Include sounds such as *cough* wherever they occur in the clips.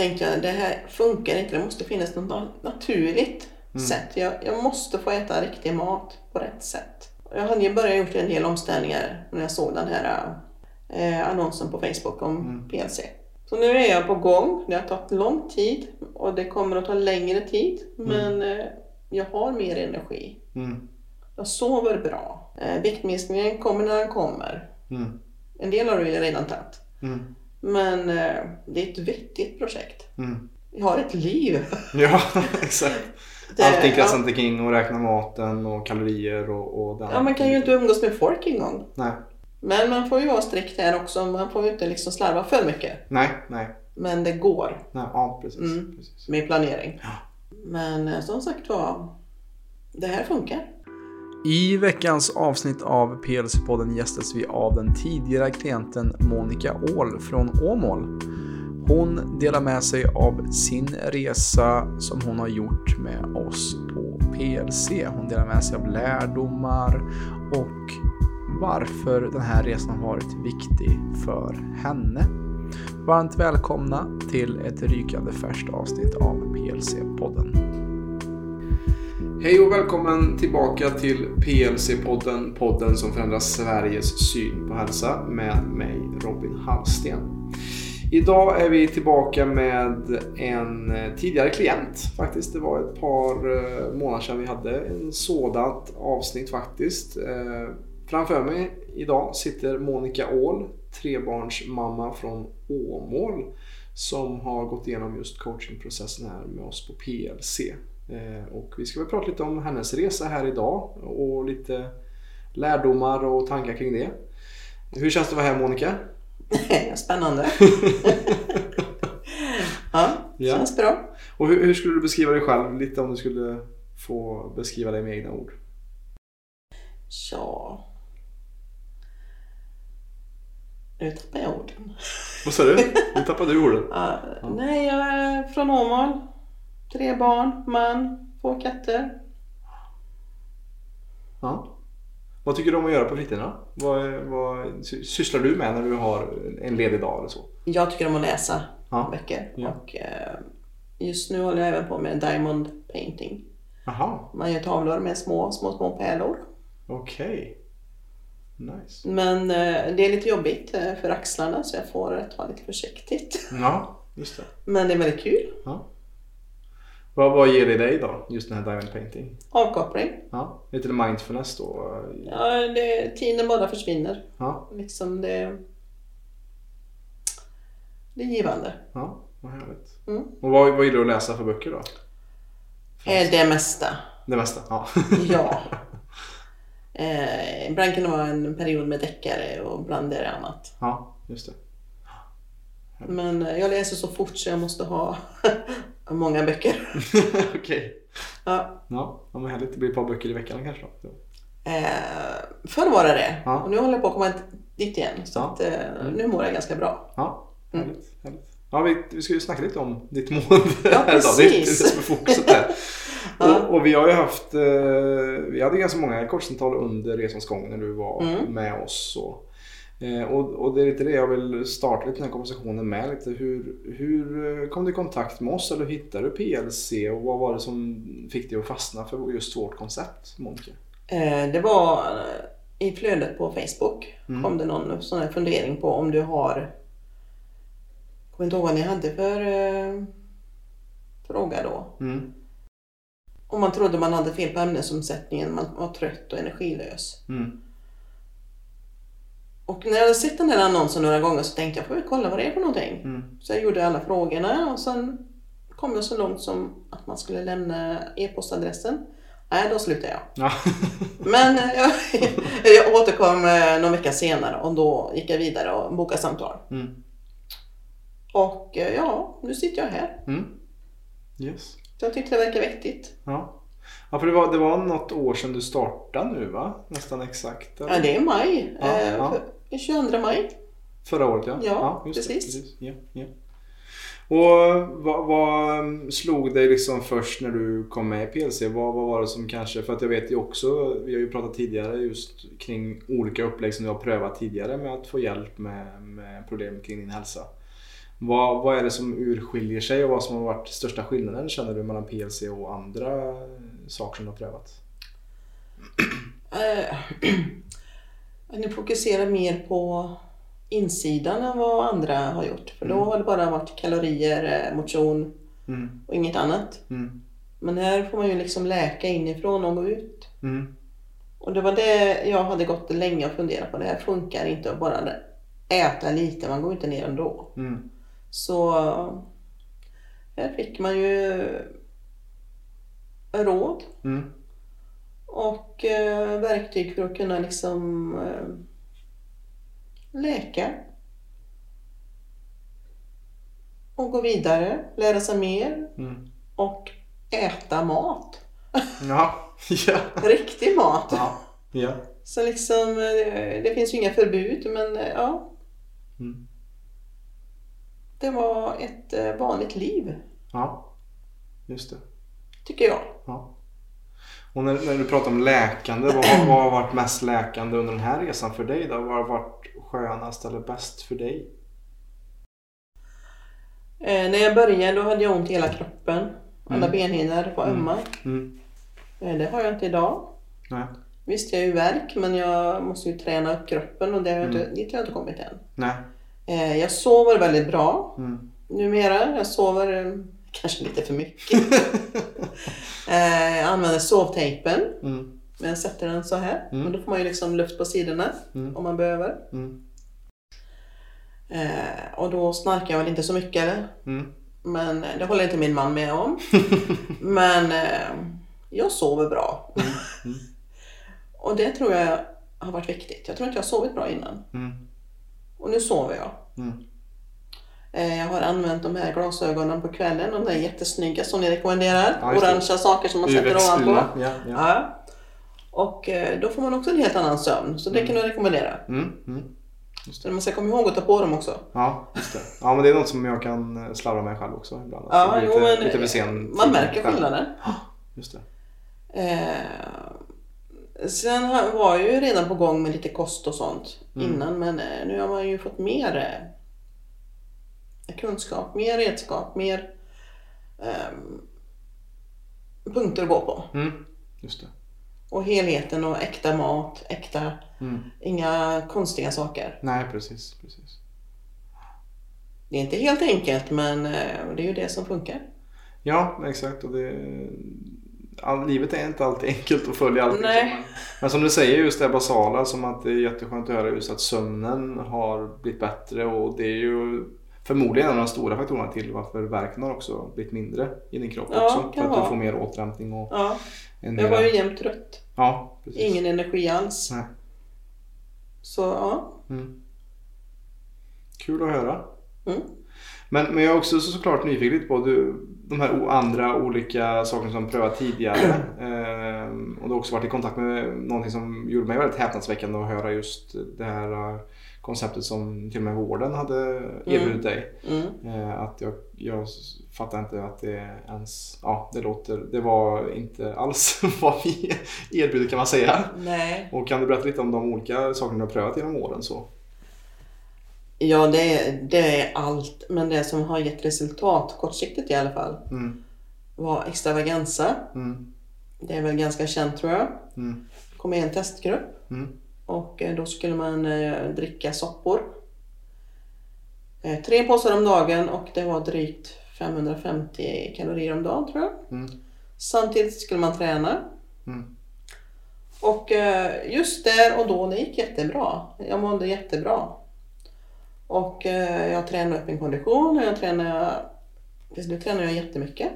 tänkte jag, det här funkar inte. Det måste finnas något na- naturligt Mm. sätt. Jag, jag måste få äta riktig mat på rätt sätt. Jag hade börjat gjort en del omställningar när jag såg den här eh, annonsen på Facebook om Mm. PLC. Så nu är jag på gång. Det har tagit lång tid och det kommer att ta längre tid. Men eh, jag har mer energi. Mm. Jag sover bra. Eh, viktminskningen kommer när den kommer. Mm. En del har du redan tagit. Mm. Men eh, det är ett vettigt projekt. Mm. Jag har ett liv. *laughs* Ja, exakt. Det- Allting kretsar inte kring att räkna maten och kalorier och, och den. Ja, man kan ju inte umgås med folk en gång. Nej, Men man får ju vara strikt här också. Man får ju inte liksom slarva för mycket. nej, nej. Men det går nej ja, precis. Mm. precis. med planering. Ja. Men eh, som sagt var, det här funkar. I veckans avsnitt av PLC-podden gästas vi av den tidigare klienten Monica Åhl från Åmål. Hon delar med sig av sin resa som hon har gjort med oss på PLC. Hon delar med sig av lärdomar och varför den här resan har varit viktig för henne. Varmt välkomna till ett rykande färskt avsnitt av PLC-podden. Hej och välkommen tillbaka till PLC-podden, podden som förändrar Sveriges syn på hälsa med mig Robin Hallsten. Idag är vi tillbaka med en eh, tidigare klient faktiskt. Det var ett par eh, månader sedan vi hade en sådant avsnitt faktiskt. Eh, framför mig idag sitter Monica Åhl, trebarnsmamma från Åmål som har gått igenom just coachingprocessen här med oss på PLC. Eh, Och vi ska väl prata lite om hennes resa här idag och lite lärdomar och tankar kring det. Hur känns det att vara här Monica? *laughs* Spännande. *laughs* ja, Ja. känns bra. Och hur, hur skulle du beskriva dig själv? Lite om du skulle få beskriva dig med egna ord. Ja. Nu tappar jag orden. Vad sa du? Nu *laughs* tappade du orden. Ja, Nej, jag är från Åmål. Tre barn, man, två katter. Ja. Vad tycker du om att göra på fritiden? Vad, vad sy- sysslar du med när du har en ledig dag eller så? Jag tycker om att läsa Ja. böcker. Ja. Och, eh, just nu håller jag även på med diamond painting. Jaha, Man gör tavlor med små, små, små pärlor. okej. Nice. Men eh, det är lite jobbigt eh, för axlarna så jag får ta lite försiktigt. Ja, just det. Men det är väldigt kul. Ja. Vad, vad ger det dig då, just den här diamond painting? Avkoppling. Ja, lite mindfulness då? Ja, det, tiden bara försvinner. Ja, Liksom det, det är givande. ja vad härligt. Mm. Och vad, vad gillar du att läsa för böcker då? Eh, Det mesta. Det mesta? Ja. *laughs* Ja. *laughs* Eh, ibland kan det vara en period med deckare och ibland är det annat. ja, just det. Men jag läser så fort så jag måste ha många böcker. *laughs* Okej. Ja. Ja, ja, men härligt. Det blir ett par böcker i veckan kanske då? Eh, förr var det det. Ja. Och nu håller jag på att komma dit igen. Så Ja. att, eh, nu mår jag ganska bra. Ja, Mm. härligt. härligt. Ja, vi, vi ska ju snacka lite om ditt mående Ja, *laughs* idag. Det är det precis. som är fokuset här. *laughs* Ja. och, och vi har ju haft, eh, vi hade ganska många korssamtal under resans gång när du var Mm. med oss. Och, och, och det är lite det jag vill starta lite den här konversationen med. Lite hur, hur eh, kom du i kontakt med oss eller hur hittade du PLC och vad var det som fick dig att fastna för just vårt koncept, Monica? Eh, det var eh, i flödet på Facebook. Mm. kom det någon sån här fundering på om du har... Jag kommer inte ihåg vad ni hade för eh, fråga då. Mm. Om man trodde man hade fel på ämnesomsättningen, man var trött och energilös. Mm. Och när jag hade sett den här annonsen några gånger så tänkte jag, får vi kolla vad det är för någonting? Mm. Så jag gjorde alla frågorna och sen kom jag så långt som att man skulle lämna e-postadressen. Nej, då slutade jag. Ja. *laughs* Men eh, jag, *laughs* jag återkom eh, någon vecka senare och då gick jag vidare och bokade samtal. Mm. Och eh, ja, nu sitter jag här. Mm. Yes. Så jag tyckte det verkar vettigt. Ja. Ja, för det var, det var något år sedan du startade nu va? Nästan exakt. eller? Ja, det är maj. Ja, eh, ja. För- 22 maj. Förra året ja. Ja, just det, precis. Ja, ja. Och vad, vad mm, slog dig liksom först när du kom med i PLC? Vad, vad var det som kanske, för att jag vet ju också, vi har ju pratat tidigare just kring olika upplägg som du har prövat tidigare med att få hjälp med, med problem kring din hälsa. Vad, vad är det som urskiljer sig och vad som har varit största skillnaden känner du mellan PLC och andra saker som du har prövat? *clears throat* *clears throat* Eh, Nu fokuserar mer på insidan än vad andra har gjort. För då Mm. har det bara varit kalorier, eh, motion Mm. och inget annat. Mm. Men här får man ju liksom läka inifrån och gå ut. Mm. Och det var det jag hade gått länge och funderat på. Det här funkar inte att bara äta lite, man går inte ner ändå. Mm. Så här fick man ju råd Mm. Och eh, verktyg för att kunna liksom eh, läka. Och gå vidare, lära sig mer Mm. och äta mat. Ja. *laughs* ja. Riktig mat. Ja. Ja. Så liksom, eh, det finns ju inga förbud men eh, ja, Mm. det var ett eh, vanligt liv Ja. Just det. tycker jag. Ja. Och när, när du pratar om läkande, vad, vad har varit mest läkande under den här resan för dig då? Vad har varit skönast eller bäst för dig? Eh, när jag började då hade jag ont i hela kroppen. Alla Mm. benhinnor var Mm. ömma. Mm. Eh, det har jag inte idag. Nej. Visst, jag har ju värk men jag måste ju träna upp kroppen och det har jag inte, Mm. dit har jag inte kommit än. Nej. Eh, jag sover väldigt bra Mm. numera. Jag sover eh, kanske lite för mycket. *laughs* eh, jag använder sovtejpen. Mm. Men jag sätter den så här. Mm. Och då får man ju liksom luft på sidorna Mm. om man behöver. Mm. Eh, och då snarkar jag väl inte så mycket. eller? Mm. Men eh, det håller inte min man med om. *laughs* Men eh, jag sover bra. Mm. *laughs* och det tror jag har varit viktigt. Jag tror inte jag har sovit bra innan. Och nu sover jag. Mm. Eh, jag har använt de här glasögonen på kvällen. De där jättesnygga som ni rekommenderar. Ja. Orangea saker som man sätter ovanpå. Ja, ja. Ja. Och eh, då får man också en helt annan sömn. Så det kan jag rekommendera. Mm. Mm. Man ska komma ihåg att ta på dem också. Ja, just det. Ja, men det är något som jag kan eh, slarva med själv också ibland. Att Ja, blir jo, lite, men lite sen man märker skillnaden. Just det. Eh, sen var jag ju redan på gång med lite kost och sånt Mm. innan men nu har man ju fått mer kunskap, mer redskap, mer ehm, punkter att gå på. Mm. Just det. Och helheten och äkta mat, äkta, Mm. inga konstiga saker. Nej, precis. precis. Det är inte helt enkelt men eh, det är ju det som funkar. Ja, exakt. Och det, all, livet är inte alltid enkelt att följa allting. Nej. som man- Men som du säger, just det basala, som att det är jätteskönt att höra just att sömnen har blivit bättre och det är ju förmodligen en av de stora faktorerna till varför värken har också blivit mindre i din kropp Ja, också. För att vara. du får mer återhämtning och Ja, en jag var mera- ju jämt trött. Ja, precis. Ingen energi alls. Nej. Så ja. Mm. Kul att höra. Mm. Men, men jag är också så, såklart nyfiken på du, de här andra olika sakerna som prövat tidigare. *clears throat* Ehm, och du har också varit i kontakt med någonting som gjorde mig väldigt häpnadsväckande att höra just det här konceptet som till och med vården hade erbjudit dig. Mm. Eh, att jag, jag fattar inte att det ens, ja det låter, det var inte alls *laughs* vad vi erbjuder kan man säga. Nej. Och kan du berätta lite om de olika sakerna du har prövat genom åren så? Ja, det är, det är allt. Men det som har gett resultat, kortsiktigt i alla fall, Mm, var extravaganza. mm, Det är väl ganska känt tror jag. mm, kom med en testgrupp mm, och eh, då skulle man eh, dricka soppor. Eh, tre påsar om dagen och det var drygt 550 kalorier om dagen tror jag. mm, Samtidigt skulle man träna. mm, Och just där och då, det gick jättebra. Jag mådde jättebra. Och jag tränade upp min kondition och jag tränade, slut tränade jag jättemycket.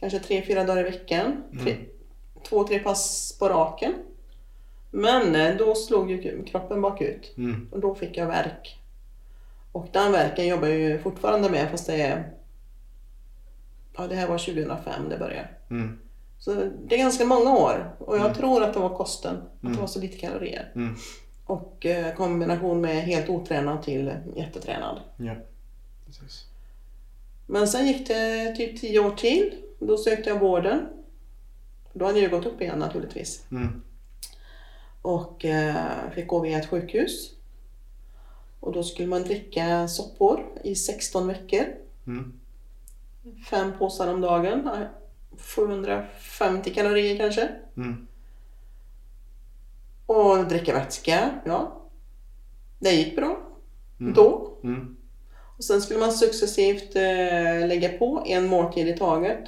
Kanske tre, fyra dagar i veckan. Tre, Två, tre pass på raken. Men eh, då slog ju kroppen bakut mm, och då fick jag värk. Och den värken jobbar jag ju fortfarande med fast det är... Ja, det här var 2005 det började. mm, Så det är ganska många år och jag Mm. tror att det var kosten, att Mm. det var så lite kalorier. mm. Och eh, kombination med helt otränad till jättetränad. Ja, precis. Men sen gick det typ 10 år till. Då sökte jag vården. Då hade jag gått upp igen naturligtvis. Och eh, fick gå via ett sjukhus. Och då skulle man dricka soppor i 16 veckor. Mm. Fem påsar om dagen. 750 kalorier kanske. Mm. Och dricka vätska, ja. Det gick bra. Mm. Då. Mm. Och sen skulle man successivt eh, lägga på en måltid i taget.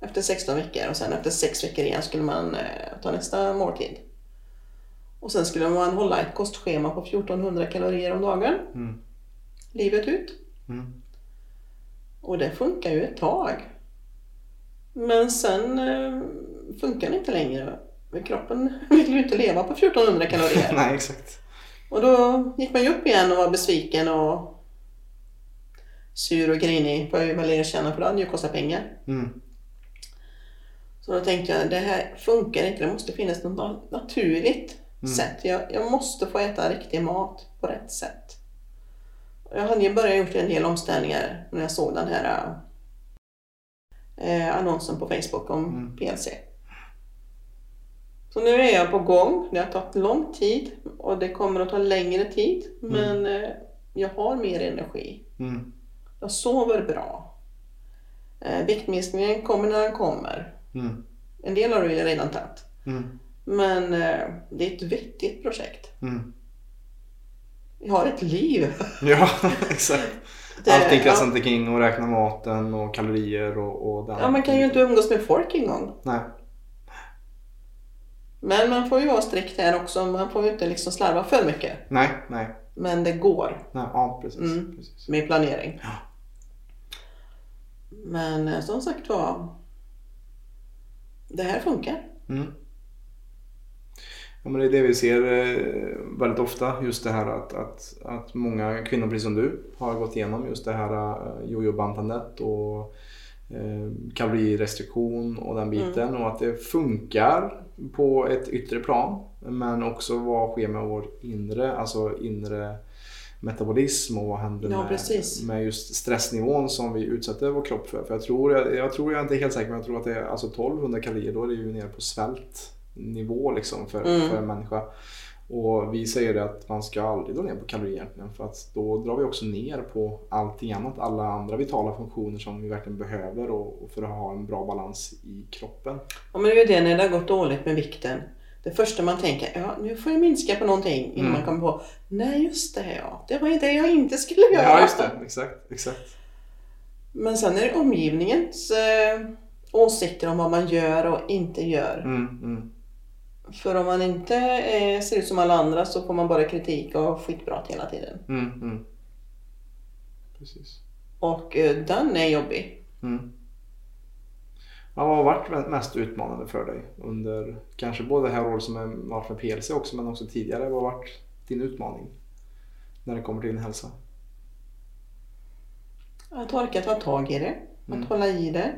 Efter 16 veckor och sen efter 6 veckor igen skulle man eh, ta nästa måltid. Och sen skulle man hålla ett kostschema på 1400 kalorier om dagen. Mm. Livet ut. Mm. Och det funkar ju ett tag. Men sen eh, funkar det inte längre. Kroppen *laughs* vill ju inte leva på 1400 kalorier. *laughs* Nej, exakt. Och då gick man ju upp igen och var besviken och sur och grinig får jag ju väl erkänna för det hade ju kostat pengar. Mm. Så då tänkte jag det här funkar inte, det måste finnas något naturligt Mm. sätt. Jag, jag måste få äta riktig mat på rätt sätt. Jag hade ju börjat gjort en del omställningar när jag såg den här eh, annonsen på Facebook om Mm. PLC. Så nu är jag på gång. Det har tagit lång tid och det kommer att ta längre tid. Men eh, jag har mer energi. Mm. Jag sover bra. Eh, viktminskningen kommer när den kommer. Mm. En del har du ju redan tagit. Men eh, det är ett vettigt projekt. Mm. Jag har ett liv. *laughs* Ja, exakt. Det- Allting ja, kretsar inte kring att räkna maten och kalorier och, och den. ja, man kan ju inte umgås med folk en gång. Nej. Men man får ju vara strikt här också. Man får ju inte liksom slarva för mycket. Nej, nej. Men det går nej. Ja, precis. Mm. precis. med planering. Ja. Men eh, som sagt var. Det här funkar. Mm. Ja, men det är det vi ser eh, väldigt ofta. Just det här att, att, att många kvinnor, precis som du, har gått igenom just det här eh, jojo-bantandet och eh, kalorirestriktion och den biten. Och att det funkar på ett yttre plan. Men också vad sker med vår inre, alltså inre metabolism och vad händer Ja, med, med just stressnivån som vi utsätter vår kropp för. För jag tror, jag, jag tror jag är inte helt säker men jag tror att det är alltså 1200 kalorier, då är det ju nere på svältnivå liksom för, Mm. för en människa. Och vi säger det att man ska aldrig dra ner på kalorier egentligen för att då drar vi också ner på allting annat, alla andra vitala funktioner som vi verkligen behöver och, och för att ha en bra balans i kroppen. Ja, men det är ju det när det har gått dåligt med vikten. Det första man tänker, ja nu får jag minska på någonting innan Mm. man kommer på, nej just det ja, det var ju det jag inte skulle göra. Ja, just det. Exakt, exakt. Men sen är det omgivningens eh, åsikter om vad man gör och inte gör. Mm, mm, För om man inte eh, ser ut som alla andra så får man bara kritik och skitprat hela tiden. mm, mm. Precis. Och eh, den är jobbig. Mm. Ja, vad har varit mest utmanande för dig under kanske både det här året som har varit med PLC också men också tidigare? Vad har varit din utmaning när det kommer till din hälsa? Att orka ta tag i det. Mm. Att hålla i det.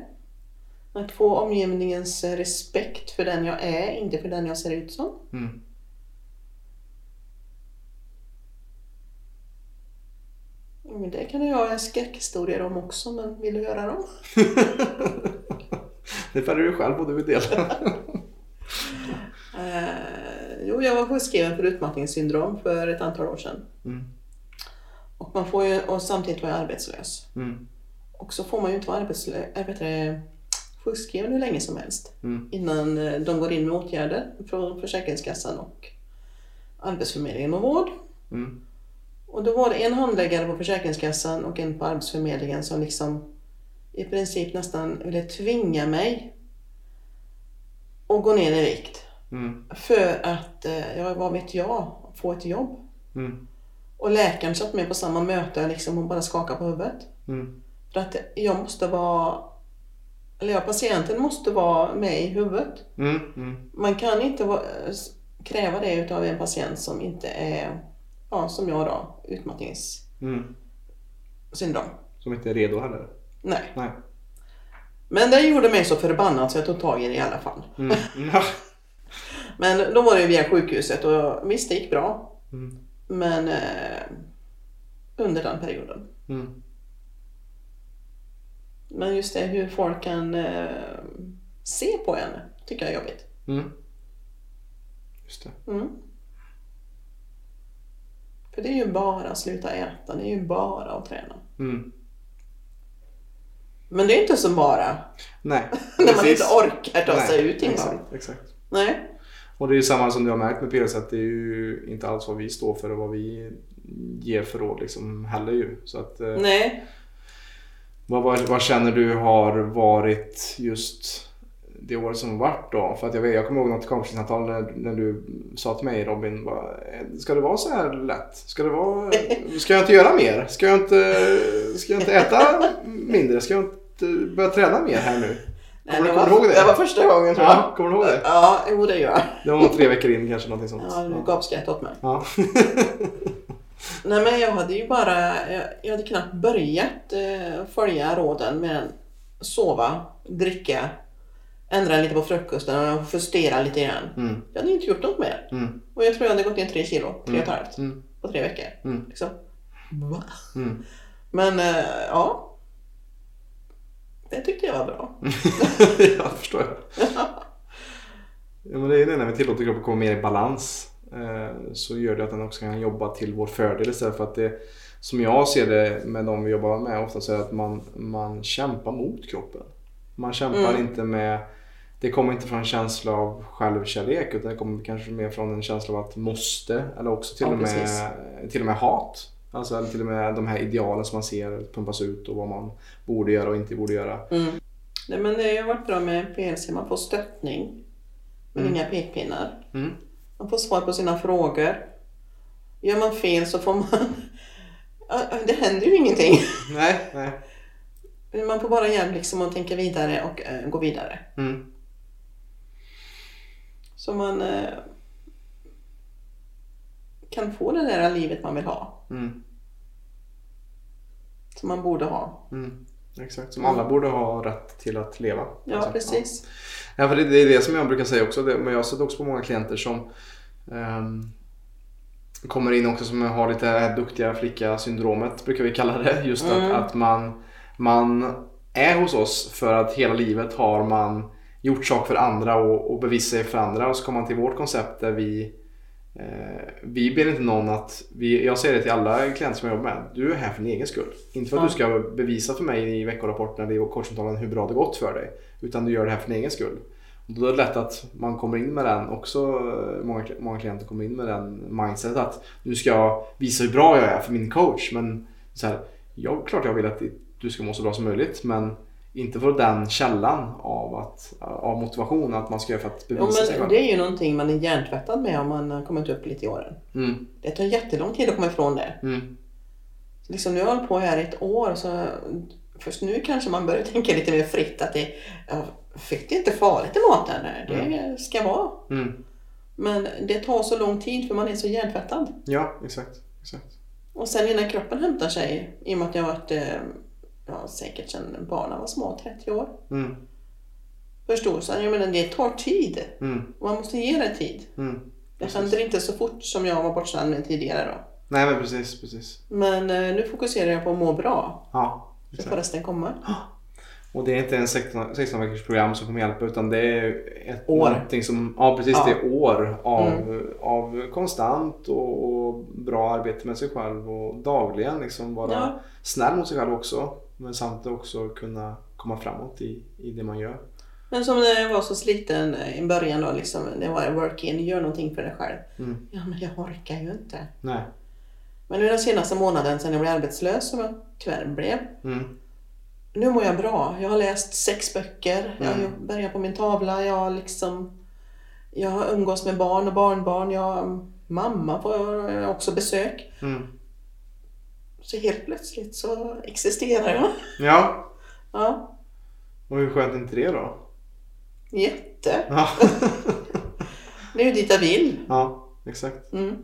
Att få omgivningens eh, respekt för den jag är, inte för den jag ser ut som. Mm. Men det kan jag ha skräckhistorier om också, men vill du höra dem? *laughs* det fäller du själv och du vill dela. *laughs* Eh, jo, jag var sjukskriven för utmattningssyndrom för ett antal år sedan. Mm. Och, man får ju, och samtidigt var jag arbetslös. Mm. Och så får man ju inte vara arbetslös, sjukskriven hur länge som helst. Mm. Innan eh, de går in med åtgärder från Försäkringskassan och Arbetsförmedlingen och vård. Mm. Och då var det en handläggare på Försäkringskassan och en på Arbetsförmedlingen som liksom i princip nästan ville tvinga mig att gå ner i vikt. Mm. För att, eh, ja vad vet jag, få ett jobb. Mm. Och läkaren satt med på samma möte liksom och bara skakade på huvudet. Mm. För att jag måste vara, eller ja, patienten måste vara med i huvudet. Mm. Mm. Man kan inte vara, kräva det utav en patient som inte är, ja som jag då, utmattningssyndrom. Mm. Som inte är redo heller. Nej. Nej. Men det gjorde mig så förbannad så jag tog tag i det i alla fall. Mm. Ja. *laughs* Men då var det via sjukhuset och visst det gick bra. Mm. Men eh, under den perioden. Mm. Men just det hur folk kan eh, se på en tycker jag är jobbigt. Mm. Just det. Mm. För det är ju bara att sluta äta, det är ju bara att träna. Mm. Men det är inte så bara. Nej, *laughs* När man inte orkar ta sig Nej, ut innan. Exakt, exakt. Nej. Och det är ju samma som du har märkt med PLC att det är ju inte alls vad vi står för och vad vi ger för råd liksom heller ju. Så att, eh, Nej. Vad, vad, vad känner du har varit just det året som varit då? För att jag, vet, jag kommer ihåg något coachingsamtal när, när du sa till mig Robin, bara, "Eh, ska det vara så här lätt? Ska, det vara, ska jag inte göra mer? Ska jag inte, ska jag inte äta mindre? Ska jag inte börja träna mer här nu? Nej, Kommer det, du- var, du ihåg det? det var första gången tror jag. Ja, kommer du ihåg det? Ja, jo det gör jag. Det var nog tre veckor in kanske någonting sånt. Ja, du gav skratt åt mig. Ja. *laughs* Nej men jag hade ju bara, jag, jag hade knappt börjat eh, följa råden med sova, dricka, ändra lite på frukosten och justera lite grann. Mm, Jag hade inte gjort något mer. mm, Och jag tror jag hade gått ner tre kilo, tre och ett halvt, mm, på tre veckor. mm, Liksom. Va? mm. Men eh, ja. Det tyckte jag var bra. *laughs* ja, det förstår jag. *laughs* Ja, men det är det när vi tillåter kroppen att komma mer i balans. Eh, så gör det att den också kan jobba till vår fördel istället för att det som jag ser det med de vi jobbar med ofta så är att man, man kämpar mot kroppen. Man kämpar Mm. inte med det kommer inte från en känsla av självkärlek utan det kommer kanske mer från en känsla av att måste eller också till, Ja, och, med, precis. till och med hat. Alltså eller till och med de här idealen som man ser pumpas ut och vad man borde göra och inte borde göra. Mm. Nej, men det har varit bra med PLC. Man får stöttning. Men Mm. inga pekpinnar. Mm. Man får svar på sina frågor. Gör man fel så får man... Det händer ju ingenting. Nej, nej. Man får bara hjälp liksom att tänka vidare och eh, gå vidare. Mm. Så man eh, kan få det där livet man vill ha. Mm. Som man borde ha. Mm. Exakt, som alla borde ha rätt till att leva. Ja, Alltså, precis. Ja. För det, är det som jag brukar säga också. Men jag har sett också på många klienter som ehm, kommer in också som har lite duktiga flicka-syndromet brukar vi kalla det. Just Mm. att, att man, man är hos oss för att hela livet har man gjort saker för andra och, och bevisat sig för andra. Och så kommer man till vårt koncept där vi vi ber inte någon att, vi, jag säger det till alla klienter som jag jobbar med, du är här för din egen skull. Inte för att Ja. du ska bevisa för mig i veckorapporterna i coachsamtalen hur bra det gått för dig. Utan du gör det här för din egen skull. Och då är det lätt att man kommer in med den också, eh, många, många klienter kommer in med den mindsetet att nu ska jag visa hur bra jag är för min coach. Men så här, jag, klart jag vill att du ska må så bra som möjligt men inte för den källan av, att, av motivation att man ska göra för att bevisa sig men själv. det är ju någonting man är hjärntvättad med om man har kommit upp lite i åren. Mm, Det tar jättelång tid att komma ifrån det. mm, Liksom nu har jag hållit på här ett år så först nu kanske man börjar *laughs* tänka lite mer fritt att det ja, fett är inte farligt i maten. Det ska vara. mm. Men det tar så lång tid för man är så hjärntvättad. Ja, exakt. exakt. Och sen innan kroppen hämtar sig, i och med att jag har varit eh, ja, säkert sedan barnen var små, 30 år. Mm, Förstår så jag menar det tar tid. mm, Och man måste ge det tid. mm. Det händer inte så fort som jag var bortskämd med tidigare då. Nej men precis, precis. Men eh, nu fokuserar jag på att må bra. Ja, Det får exakt. resten komma. *gasps* Och det är inte en 16, 16 veckors program som kommer hjälpa utan det är ett År. som, ja precis Ja. Mm. det är år av, av konstant och, och bra arbete med sig själv och dagligen liksom vara Ja. snäll mot sig själv också. Men samtidigt också kunna komma framåt i, i det man gör. Men som när jag var så sliten i början då, liksom, det var work-in, gör någonting för dig själv. Mm. Ja, men jag orkar ju inte. Nej. Men nu den senaste månaden sedan jag blev arbetslös, som jag tyvärr blev, Mm. nu mår jag bra. Jag har läst sex böcker, jag Mm. börjat på min tavla, jag liksom jag umgås med barn och barnbarn, jag, mamma får jag också besök. Mm. Så helt plötsligt så existerar jag. Ja, Ja, och hur skönt är inte det då? jätte. Ja, Det är ju dit jag vill. ja exakt. Mm.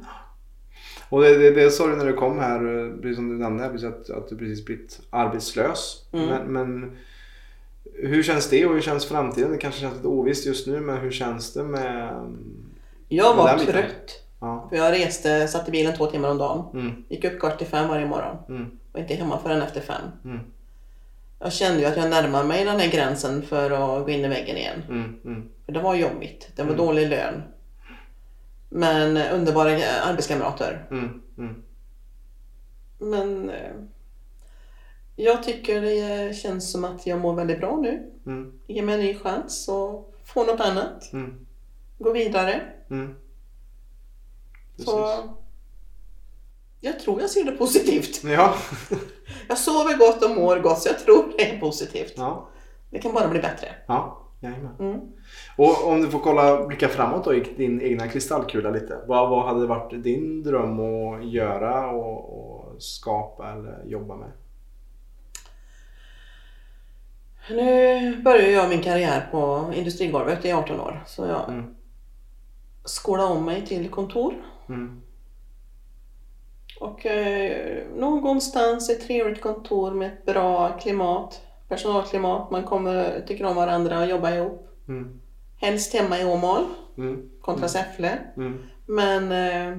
Och det, det, det sa du när du kom här, eh, precis som du nämnde, att, att du precis blivit arbetslös. Mm. Men, men hur känns det och hur känns framtiden? Det kanske känns lite ovisst just nu, men hur känns det med... Jag var biten. trött. Ja. För jag reste, satt i bilen två timmar om dagen. Mm, Gick upp kvart i fem varje morgon. mm, Och inte hemma förrän efter fem. mm, Jag kände ju att jag närmar mig den här gränsen för att gå in i väggen igen. mm, mm, För det var jobbigt. Det var Mm. dålig lön. Men underbara arbetskamrater. Men eh, jag tycker det känns som att jag mår väldigt bra nu. Ge mig en ny chans och få något annat. Gå vidare. Mm. Så jag tror jag ser det positivt. *laughs* Ja. *laughs* Jag sover gott och mår gott så jag tror det är positivt. ja. Det kan bara bli bättre. Ja. Jajamän. Mm. Och om du får kolla, blicka framåt då i din egna kristallkula lite. Vad, vad hade varit din dröm att göra och, och skapa eller jobba med? Nu börjar jag min karriär på industrigolvet i 18 år. Så jag Mm. skolade om mig till kontor. Mm. Och eh, någonstans ett trevligt kontor med ett bra klimat, personalklimat. Man kommer, tycker om varandra och jobbar ihop. Mm. Helst hemma i Åmål Mm. kontra Säffle. Mm. Men eh,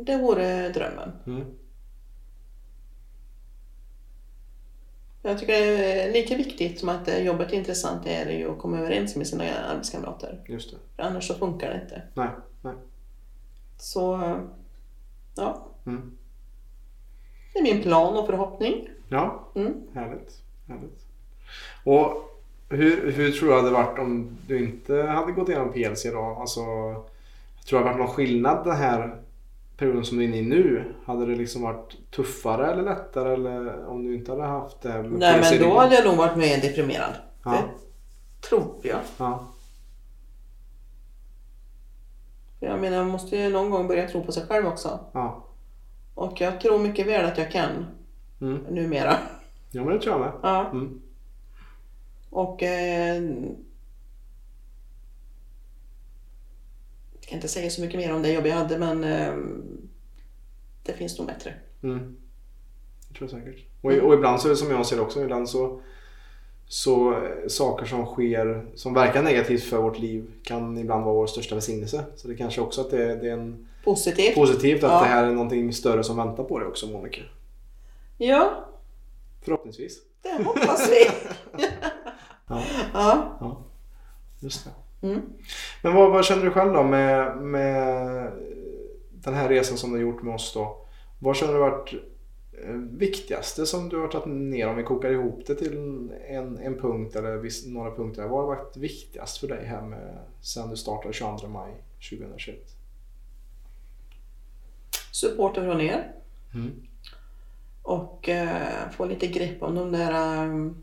det vore drömmen. Mm. Jag tycker det är lika viktigt som att eh, jobbet är intressant är det ju att komma överens med sina arbetskamrater. Just det. För annars så funkar det inte. Nej. Nej. Så ja, Mm. det är min plan och förhoppning. Ja, Mm. härligt. härligt. Och hur, hur tror du det hade varit om du inte hade gått igenom PLC då? Alltså, tror du det hade varit någon skillnad den här perioden som du är inne i nu? Hade det liksom varit tuffare eller lättare eller om du inte hade haft det? Nej men då hade jag nog varit mer deprimerad. Ja. Det tror jag. Ja. Jag menar man måste ju någon gång börja tro på sig själv också. Ja. Och jag tror mycket väl att jag kan Mm. numera. ja, men det tror jag med. Ja. Mm. Och eh, kan inte säga så mycket mer om det jobb jag hade men eh, det finns nog bättre. Mm. Det tror jag säkert. Och, och ibland så är det som jag ser det också, ibland så, så eh, saker som sker som verkar negativt för vårt liv kan ibland vara vår största välsignelse. Så det kanske också att det, det är en Positivt. positivt att Ja. det här är någonting större som väntar på dig också Monica. Ja, Förhoppningsvis. det hoppas vi. *laughs* Ja, ja. ja. just det. Mm. Men vad, vad känner du själv då med, med den här resan som du har gjort med oss då? Vad känner du varit eh, viktigaste som du har tagit ner om vi kokar ihop det till en, en punkt eller viss, några punkter? Vad har varit viktigast för dig här med, sen du startade 22 maj 2021? Supporter från er. Mm. Och eh, få lite grepp om de där um,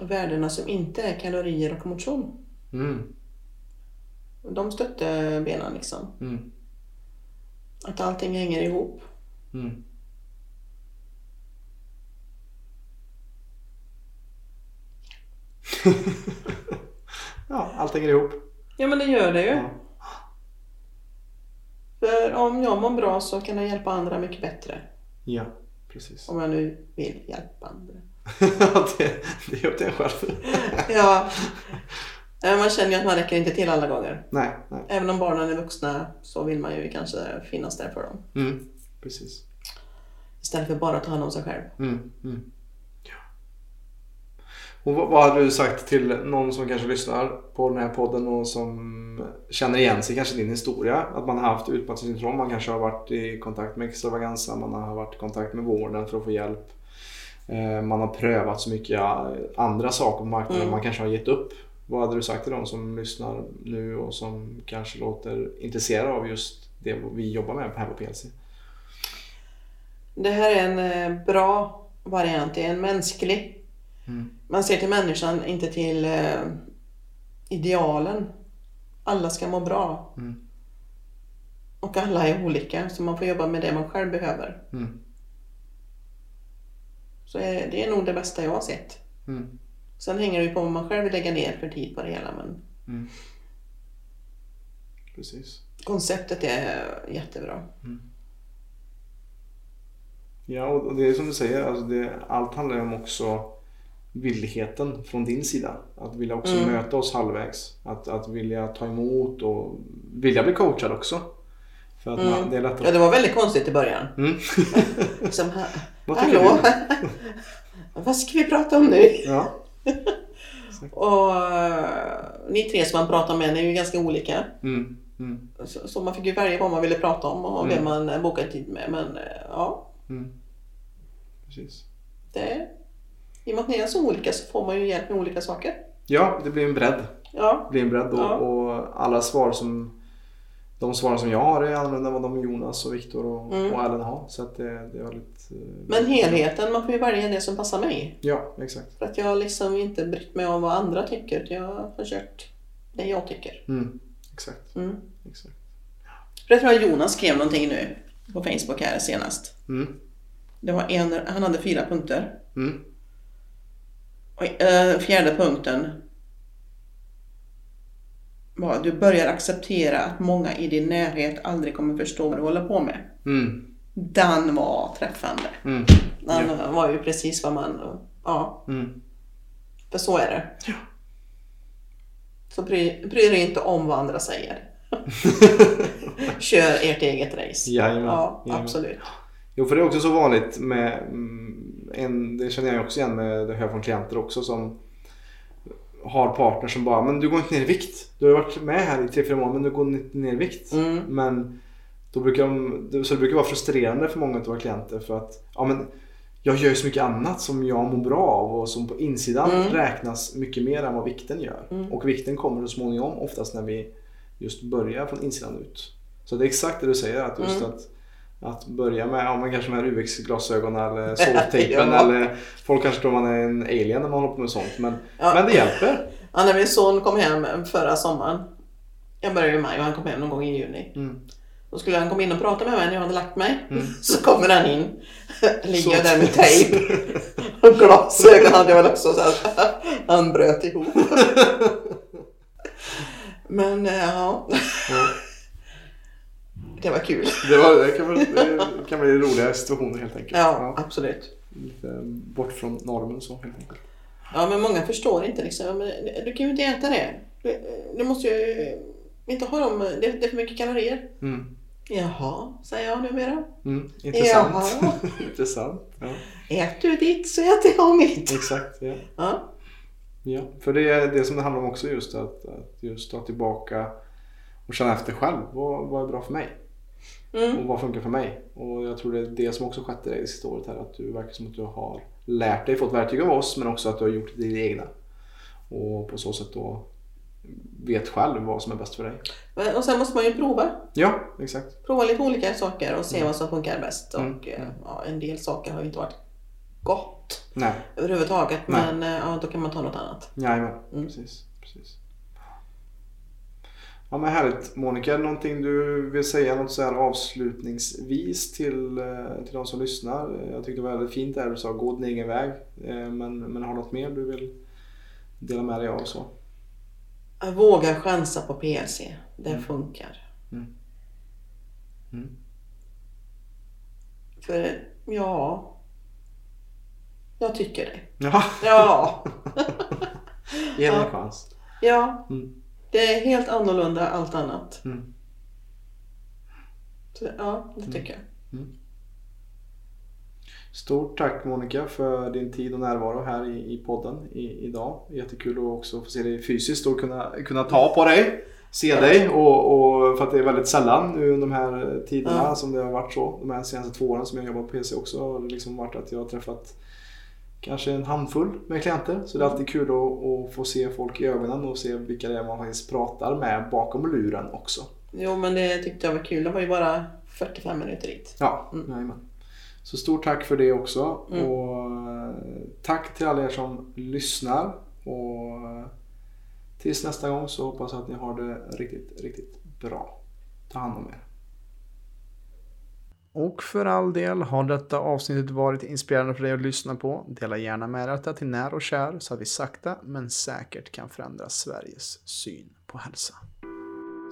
värdena som inte är kalorier och motion. Mm. De stötte benen liksom. Mm. Att allting hänger ihop. Mm. *laughs* ja, allt hänger ihop. Ja men det gör det ju. Ja. För om jag mår bra så kan jag hjälpa andra mycket bättre. ja, precis. Om jag nu vill hjälpa andra. *laughs* Det, det är upp till en själv. *laughs* Ja. Eh, Man känner ju att man räcker inte till alla gånger. nej, nej. Även om barnen är vuxna så vill man ju kanske finnas där för dem. Mm, precis. Istället för bara att ta hand om sig själv. Mm, mm. Ja. Och vad, hade du sagt till någon som kanske lyssnar på den här podden och som känner igen sig kanske din historia? Att man har haft utmattningssyndrom, man kanske har varit i kontakt med extravaganza, man har varit i kontakt med vården för att få hjälp. Eh, Man har prövat så mycket andra saker på marknaden, Mm. man kanske har gett upp. Vad hade du sagt till de som lyssnar nu och som kanske låter intresserade av just det vi jobbar med här på PLC? Det här är en eh, bra variant. Det är en mänsklig. Mm. Man ser till människan, inte till eh, idealen. Alla ska må bra. Mm. Och alla är olika, så man får jobba med det man själv behöver. Mm. Så eh, det är nog det bästa jag har sett. Mm. Sen hänger det ju på vad man själv vill lägga ner för tid på det hela. Men Mm. Precis. konceptet är jättebra. Ja, och det är som du säger, alltså det, allt handlar ju om också villigheten från din sida. Att vilja också Mm. möta oss halvvägs. Att, att vilja ta emot och vilja bli coachad också. För att man, Mm. det är lättare Ja, det var väldigt konstigt i början. Mm. *laughs* *laughs* Tycker hallå? *laughs* Vad ska vi prata om nu? Ja. Och eh, ni tre som man pratar med, är ju ganska olika. Mm. Mm. Så, så man fick ju välja vad man ville prata om och Mm. vem man eh, bokade tid med. Men eh, ja, Mm. Precis. det, i och med att ni är så olika så får man ju hjälp med olika saker. Ja, det blir en bredd. Ja, Det blir en bredd och, Ja. och alla svar som de svaren som jag har är annorlunda än vad de Jonas och Viktor och, Mm. och Ellen har. Så att det, det är väldigt... eh, men helheten, man får ju välja det som passar mig. Ja, exakt. För att jag har liksom inte brytt mig om vad andra tycker. utan Jag har försökt det jag tycker. Mm. Exakt. Mm. exakt. För jag tror att Jonas skrev någonting nu på Facebook här senast. Mm. Det var en, han hade fyra punkter. Mm. Och, eh, fjärde punkten var du börjar acceptera att många i din närhet aldrig kommer förstå vad du håller på med. Mm. Den var träffande. Mm. Den var ju precis vad man... Ja, Mm. för så är det. Så bry, bry dig inte om vad andra säger. *laughs* Kör ert eget race. Jajamän. Ja, Jajamän. absolut. Jo, för det är också så vanligt med mm, en, det känner jag också igen med det hör från klienter också som har partner som bara, men du går inte ner i vikt. Du har varit med här i 3-4 månader men du går inte ner i vikt. Mm. Men då brukar de, så det brukar vara frustrerande för många av våra klienter för att ja, men jag gör ju så mycket annat som jag mår bra av och som på insidan Mm. räknas mycket mer än vad vikten gör. Mm. Och vikten kommer så småningom oftast när vi just börjar från insidan ut. Så det är exakt det du säger att just Mm. att att börja med, ja men kanske med UX-glasögon eller *laughs* soltejpen Ja. eller folk kanske tror man är en alien när man håller på med sånt men, Ja. men det hjälper. Ja, när min son kom hem förra sommaren. Jag började i maj och han kom hem någon gång i juni. Mm. Då skulle han komma in och prata med mig när jag hade lagt mig. Mm. *laughs* Så kommer han in. *laughs* Ligger där med tejp. Och glasögon hade jag väl också. Så att han bröt ihop. Men eh, ja, Ja. Det var kul. Det, var, det, kan väl, det kan bli roliga situationer helt enkelt. Ja, absolut. Lite bort från normen så helt enkelt. Ja, men många förstår inte liksom. Men Du kan ju inte äta det. Du, du måste ju inte ha dem. Det, det är för mycket kalorier. Mm. Jaha, säger jag numera. Mm. Intressant. *laughs* Intressant. Ja. Ät du ditt så äter jag mitt. Exakt. Ja. Ja. Ja. För det är det som det handlar om också just att, att just ta tillbaka och känna efter själv. Vad, vad är bra för mig? Mm. Och vad funkar för mig? Och jag tror det är det som också skett i dig det sista året här. Att du verkar som att du har lärt dig, fått verktyg av oss men också att du har gjort det egna. Och på så sätt då vet själv vad som är bäst för dig. Men- Och sen måste man ju prova. Ja, exakt. Prova lite olika saker och se vad som funkar bäst. Mm. Och eh, ja, en del saker har ju inte varit gott Nej, överhuvudtaget. Nej. Men eh, ja, då kan man ta något annat. jajamän. Mm. Precis, precis. Ja men härligt. Monica, är det någonting du vill säga något så här avslutningsvis till, eh, till de som lyssnar? Jag tyckte det var väldigt fint där du sa gå din egen väg. Eh, Men, men har något mer du vill dela med dig av så? Våga chansa på PLC. Det Mm. funkar. Mm. Mm. För ja, jag tycker det. Ja, Ja, *laughs* ge det en Ja. chans. ja. Mm. Det är helt annorlunda allt annat. Mm. Så, ja, det tycker jag. Stort tack Monica för din tid och närvaro här i, i podden i, idag. Jättekul att också få se dig fysiskt och kunna, kunna ta på dig. Se dig och, och för att det är väldigt sällan nu under de här tiderna Ja. som det har varit så. De här senaste två åren som jag jobbar på PC också har det liksom varit att jag har träffat kanske en handfull med klienter. Så det är alltid kul att, att få se folk i ögonen och se vilka det är man faktiskt pratar med bakom luren också. Jo, men det tyckte jag var kul. Det var ju bara 45 minuter dit. Ja, Mm. jajamän. Så stort tack för det också. Mm. Och eh, tack till alla er som lyssnar. Och eh, tills nästa gång så hoppas jag att ni har det riktigt, riktigt bra. Ta hand om er. Och för all del, har detta avsnittet varit inspirerande för dig att lyssna på, dela gärna med detta till när och kär så att vi sakta men säkert kan förändra Sveriges syn på hälsa.